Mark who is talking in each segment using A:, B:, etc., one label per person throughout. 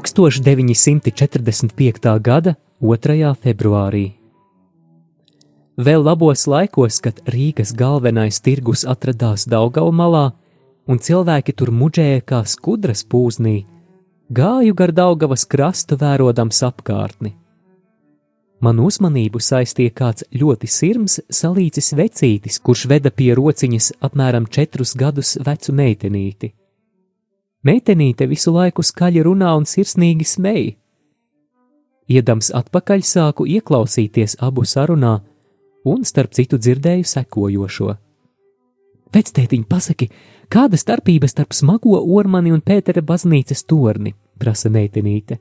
A: Tūkstoš 945. gada 2. februārī. Vēl labos laikos, kad Rīgas galvenais tirgus atradās Daugau malā, un cilvēki tur muģēja kā skudras pūznī, gāju gar Daugavas krastu vērodams apkārtni. Man uzmanību saistīja kāds ļoti sirms salīdzis vecītis, kurš veda pie rociņas apmēram četrus gadus vecu meitenīti. Meitenīte visu laiku skaļi runā un sirsnīgi smēja. Iedams atpakaļ sāku ieklausīties abu sarunā, un starp citu dzirdēju sekojošo. Vectētiņ, pasaki, kāda starpība starp smago ormani un Pētera baznīcas torni? prasa meitenīte.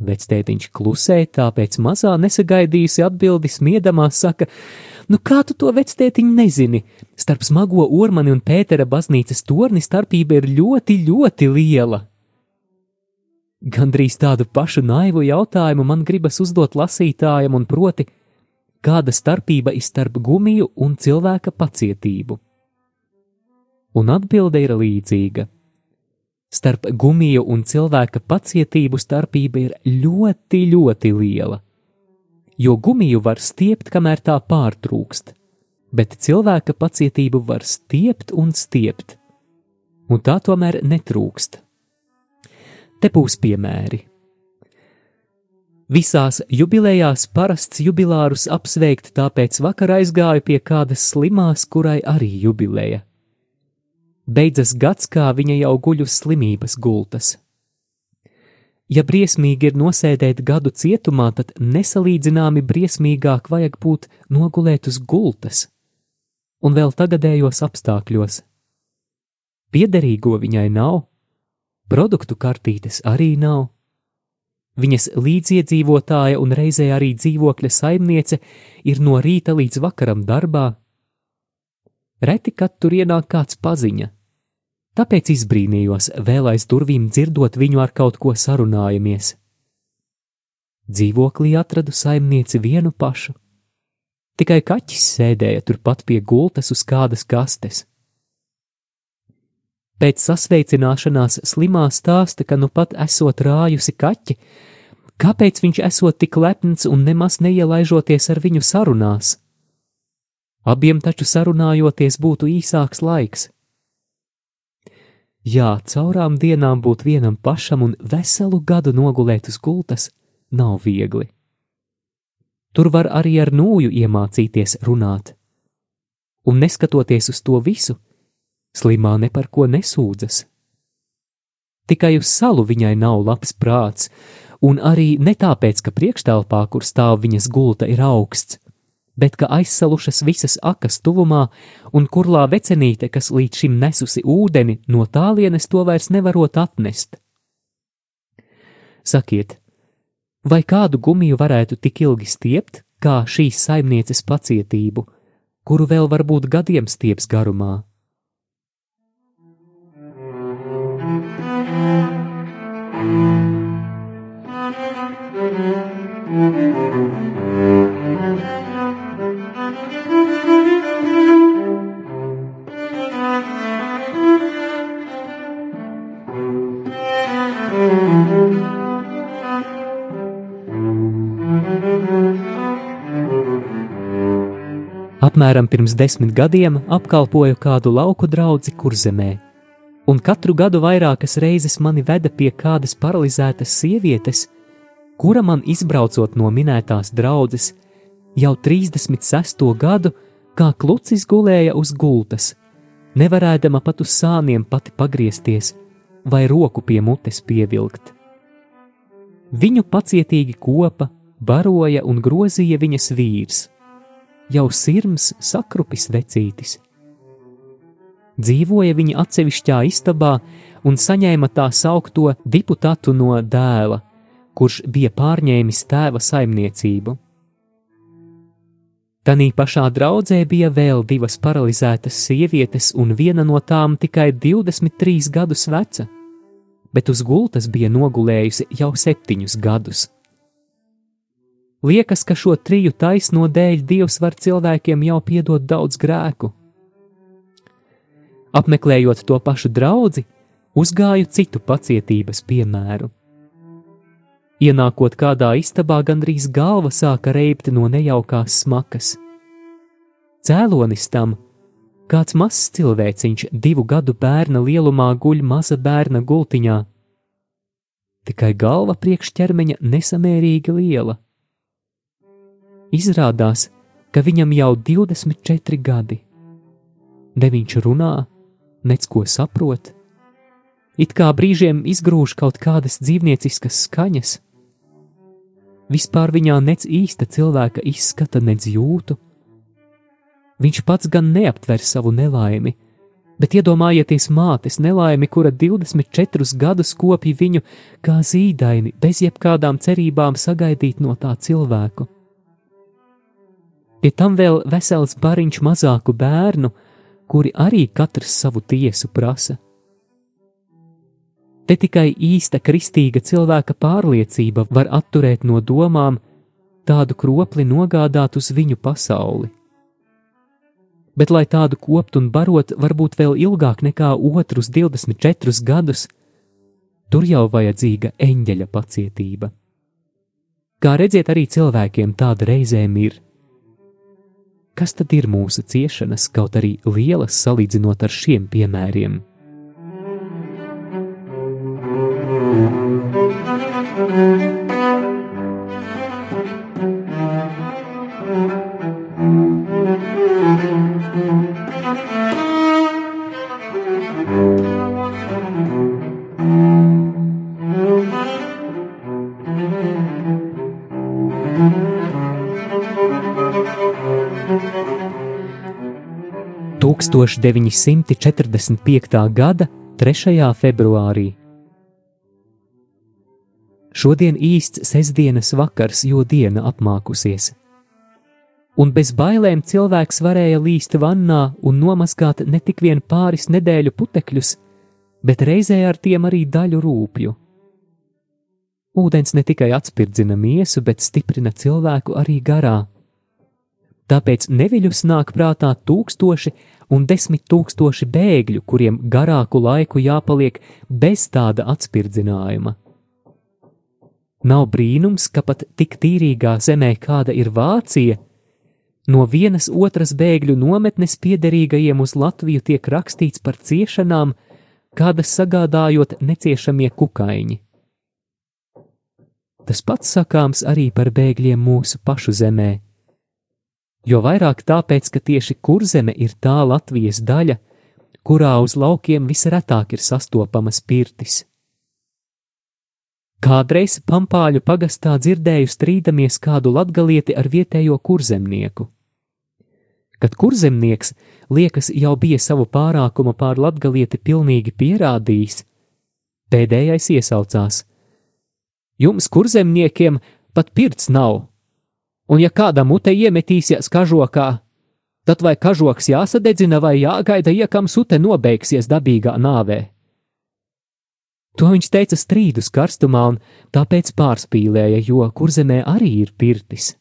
A: Vectētiņš klusē, tāpēc mazā nesagaidījusi atbildi smiedamā saka: Nu, kā tu to vectētiņu nezini? Starp smago ormani un Pētera baznīcas torni starpība ir ļoti, ļoti liela. Gandrīz tādu pašu naivu jautājumu man gribas uzdot lasītājam, un proti, kāda starpība ir starp gumiju un cilvēka pacietību. Un atbilde ir līdzīga. Starp gumiju un cilvēka pacietību starpība ir ļoti, ļoti liela. Jo gumiju var stiept, kamēr tā pārtrūkst, bet cilvēka pacietību var stiept un stiept, un tā tomēr netrūkst. Te būs piemēri. Visās jubilejās parasts jubilārus apsveikt, tāpēc vakar aizgāju pie kādas slimās, kurai arī jubileja. Beidzas gads, kā viņa jau guļ uz slimības gultas. Ja briesmīgi ir nosēdēt gadu cietumā, tad nesalīdzināmi briesmīgāk vajag būt nogulēt uz gultas, un vēl tagadējos apstākļos. Piederīgo viņai nav, produktu kartītes arī nav Viņas līdziedzīvotāja un reizē arī dzīvokļa saimniece ir no rīta līdz vakaram darbā. Reti, kad tur ienāk kāds paziņa, tāpēc izbrīnījos vēl aiz durvīm dzirdot viņu ar kaut ko sarunājamies. Dzīvoklī atradu saimnieci vienu pašu. Tikai kaķis sēdēja turpat pie gultas uz kādas kastes. Pēc sasveicināšanās slimā stāsta, ka nu pat esot rājusi kaķi, Kāpēc viņš esot tik lepns un nemaz neielaižoties ar viņu sarunās? Abiem taču sarunājoties būtu īsāks laiks. Jā, caurām dienām būt vienam pašam un veselu gadu nogulēt uz gultas nav viegli. Tur var arī ar nūju iemācīties runāt. Un neskatoties uz to visu, slimā ne par ko nesūdzas. Tikai uz salu viņai nav labs prāts, un arī ne tāpēc, ka priekštelpā, kur stāv viņas gulta, ir augsts, bet ka aizsalušas visas akas tuvumā, un kurlā vecenīte, kas līdz šim nesusi ūdeni, no tālienes to vairs nevarot atnest. Sakiet, vai kādu gumiju varētu tik ilgi stiept, kā šīs saimnieces pacietību, kuru vēl varbūt gadiem stieps garumā? Apmēram pirms desmit gadiem apkalpoju kādu lauku draugu kurzemē, un katru gadu vairākas reizes mani veda pie kādas paralizētas sievietes, kura man izbraucot no minētās draudzes, jau 36. gadu, kā klucis gulēja uz gultas, nevarēdama pat uz sāniem pati pagriezties vai roku pie mutes pievilkt. Viņu pacietīgi kopa, baroja un grozīja viņas vīrs, jau sirms sakrupis vecītis. Dzīvoja viņa atsevišķā istabā un saņēma tā saukto deputātu no dēla, kurš bija pārņēmis tēva saimniecību. Tanī pašā draudzē bija vēl divas paralizētas sievietes, un viena no tām tikai 23 gadus veca, bet uz gultas bija nogulējusi jau septiņus gadus. Liekas, ka šo triju taisno dēļ Dievs var cilvēkiem jau piedot daudz grēku. Apmeklējot to pašu draugu, uzgāju citu pacietības piemēru. Ienākot kādā istabā, gandrīz galva sāka reibt no nejaukās smakas. Cēlonis tam kāds mazs cilvēciņš divu gadu bērna lielumā guļ maza bērna gultiņā. Tikai galva priekš ķermeņa nesamērīgi liela. Izrādās, ka viņam jau 24 gadi. Ne viņš runā, nec ko saprot, it kā brīžiem izgrūž kaut kādas dzīvnieciskas skaņas vispār viņā nec īsta cilvēka izskata, nec jūtu. Viņš pats gan neaptver savu nelaimi, bet iedomājieties mātes nelaimi, kura 24 gadus kopja viņu kā zīdaini, bez jebkādām cerībām sagaidīt no tā cilvēku. Pie tam vēl vesels bariņš mazāku bērnu, kuri arī katrs savu tiesu prasa. Te tikai īsta kristīga cilvēka pārliecība var atturēt no domām tādu kropli nogādāt uz viņu pasauli. Bet, lai tādu kopt un barot, varbūt vēl ilgāk nekā otrus 24 gadus, tur jau vajadzīga eņģeļa pacietība. Kā redziet, arī cilvēkiem tāda reizēm ir. Kas tad ir mūsu ciešanas, kaut arī lielas salīdzinot ar šiem piemēriem? 1945. gada 3. februārī. Šodien īsts sestdienas vakars, jo diena apmākusies. Un bez bailēm cilvēks varēja līst vannā un nomazgāt ne tik vien pāris nedēļu putekļus, bet reizē ar tiem arī daļu rūpju. Ūdens ne tikai atspirdzina miesu, bet stiprina cilvēku arī garā. Tāpēc neviļus nāk prātā tūkstoši un desmit tūkstoši bēgļu, kuriem garāku laiku jāpaliek bez tāda atspirdzinājuma. Nav brīnums, ka pat tik tīrīgā zemē, kāda ir Vācija, no vienas otras bēgļu nometnes piederīgajiem uz Latviju tiek rakstīts par ciešanām, kādas sagādājot neciešamie kukaiņi. Tas pats sakāms arī par bēgļiem mūsu pašu zemē jo vairāk tāpēc, ka tieši kurzeme ir tā Latvijas daļa, kurā uz laukiem visretāk ir sastopamas pirtis. Kādreiz pampāļu pagastā dzirdēju strīdamies kādu latgalieti ar vietējo kurzemnieku. Kad kurzemnieks liekas jau bija savu pārākumu pār latgalieti pilnīgi pierādījis, pēdējais iesaucās: Jums, kurzemniekiem, pat pirts nav, un ja kādam mutē iemetīsies kažokā, tad vai kažoks jāsadedzina vai jāgaida, iekam sute nobeigsies dabīgā nāvē. To viņš teica strīdus karstumā un tāpēc pārspīlēja, jo kurzemē arī ir pirtis.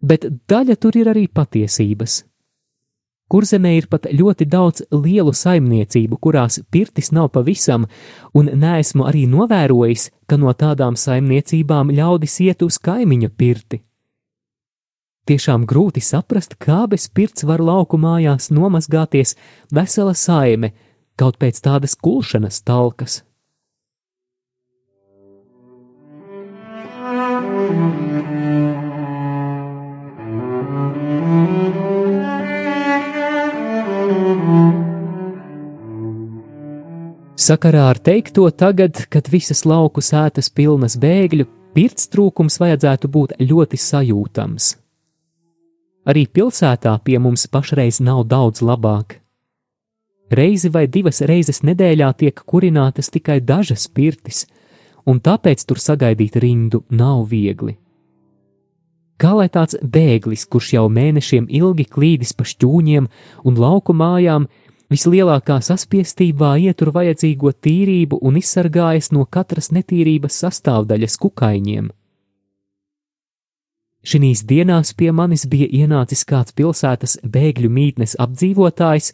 A: Bet daļa tur ir arī patiesības. Kurzemē ir pat ļoti daudz lielu saimniecību, kurās pirtis nav pavisam, un neesmu arī novērojis, ka no tādām saimniecībām ļaudis iet uz kaimiņa pirti. Tiešām grūti saprast, kā bez pirts var lauku mājās nomazgāties vesela saime, kaut pēc tādas kulšanas talkas. Sakarā ar teikto tagad, kad visas lauku sētas pilnas bēgļu, pirts trūkums vajadzētu būt ļoti sajūtams. Arī pilsētā pie mums pašreiz nav daudz labāk. Reizi vai divas reizes nedēļā tiek kurinātas tikai dažas pirtis, un tāpēc tur sagaidīt rindu nav viegli. Kā lai tāds bēglis, kurš jau mēnešiem ilgi klīdis pa šķūņiem un lauku mājām, vislielākā saspiestībā ietur vajadzīgo tīrību un izsargājas no katras netīrības sastāvdaļas kukaiņiem. Šīs dienās pie manis bija ienācis kāds pilsētas bēgļu mītnes apdzīvotājs,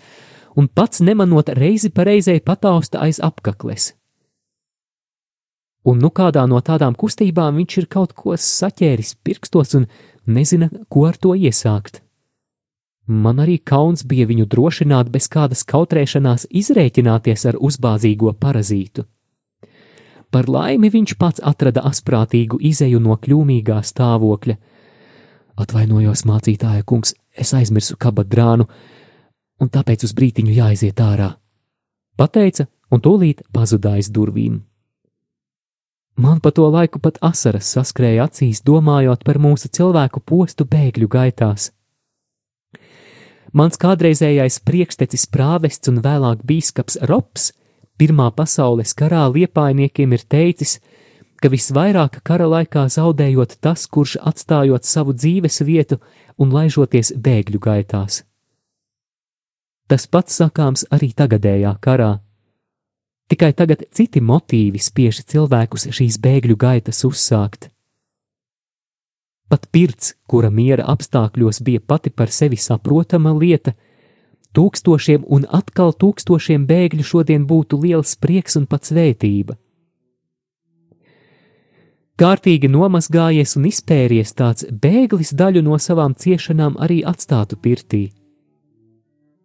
A: un pats nemanot reizi pa reizei patausta aiz apakles. Un nu kādā no tādām kustībām viņš ir kaut ko saķēris pirkstos un nezina, ko ar to iesākt. Man arī kauns bija viņu drošināt bez kādas kautrēšanās izrēķināties ar uzbāzīgo parazītu. Par laimi viņš pats atrada asprātīgu izeju no kļūmīgā stāvokļa, Atvainojos, mācītāja kungs, es aizmirsu kabadrānu, un tāpēc uz brītiņu jāiziet ārā. Pateica, un tūlīt pazuda aiz durvīm. Man pa to laiku pat asaras saskrēja acīs, domājot par mūsu cilvēku postu bēgļu gaitās. Mans kādreizējais priekštecis prāvests un vēlāk bīskaps Rops, Pirmā pasaules karā liepainiekiem ir teicis, ka visvairāk kara laikā zaudējot tas, kurš atstājot savu dzīves vietu un laižoties bēgļu gaitās. Tas pats sakāms arī tagadējā karā. Tikai tagad citi motīvi spiež cilvēkus šīs bēgļu gaitas uzsākt. Pat pirts, kura miera apstākļos bija pati par sevi saprotama lieta, tūkstošiem un atkal tūkstošiem bēgļu šodien būtu liels prieks un pat svētība kārtīgi nomazgājies un izpēries tāds bēglis daļu no savām ciešanām arī atstātu pirtī.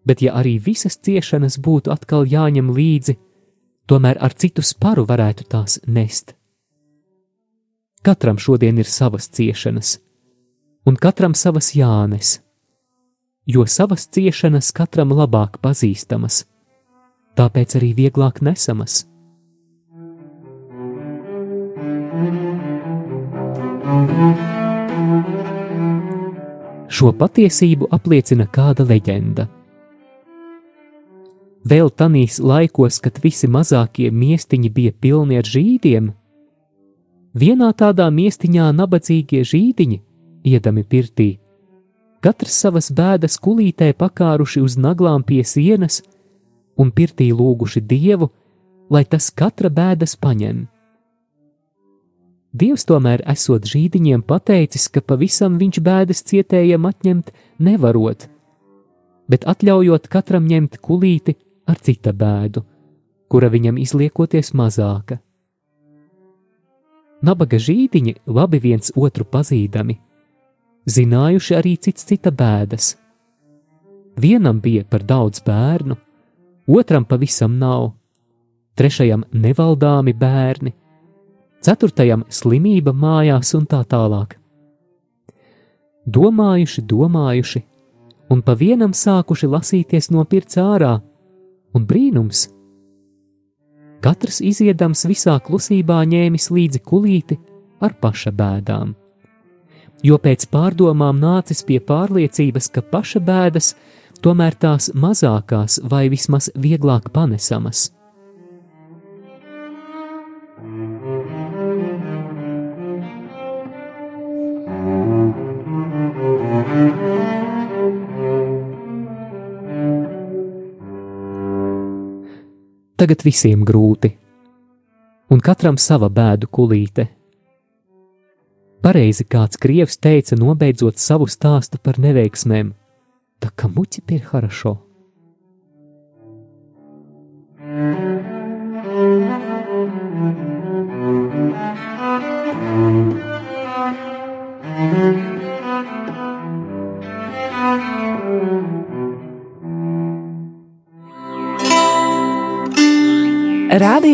A: Bet ja arī visas ciešanas būtu atkal jāņem līdzi, tomēr ar citu sparu varētu tās nest. Katram šodien ir savas ciešanas, un katram savas jānes, jo savas ciešanas katram labāk pazīstamas, tāpēc arī vieglāk nesamas. Šo patiesību apliecina kāda leģenda. Vēl tanīs laikos, kad visi mazākie miestiņi bija pilni ar žīdiem, vienā tādā miestiņā nabadzīgie žīdiņi, iedami pirtī, katrs savas bēdas kulītē pakāruši uz naglām pie sienas un pirtī lūguši dievu, lai tas katra bēdas paņem. Dievs tomēr esot žīdiņiem pateicis, ka pavisam viņš bēdas cietējiem atņemt nevarot, bet atļaujot katram ņemt kulīti ar cita bēdu, kura viņam izliekoties mazāka. Nabaga žīdiņi labi viens otru pazīdami, zinājuši arī cits cita bēdas. Vienam bija par daudz bērnu, otram pavisam nav, trešajam nevaldāmi bērni, ceturtajam slimība mājās un tā tālāk. Domājuši, domājuši, un pa vienam sākuši lasīties no pirts ārā, un brīnums! Katrs iziedams visā klusībā ņēmis līdzi kulīti ar paša bēdām. Jo pēc pārdomām nācis pie pārliecības, ka paša bēdas tomēr tās mazākās vai vismaz vieglāk panesamas. Tagad visiem grūti, un katram sava bēdu kulīte. Pareizi kāds krievs teica, nobeidzot savu stāstu par neveiksmēm, tā kā muķi ir harašo.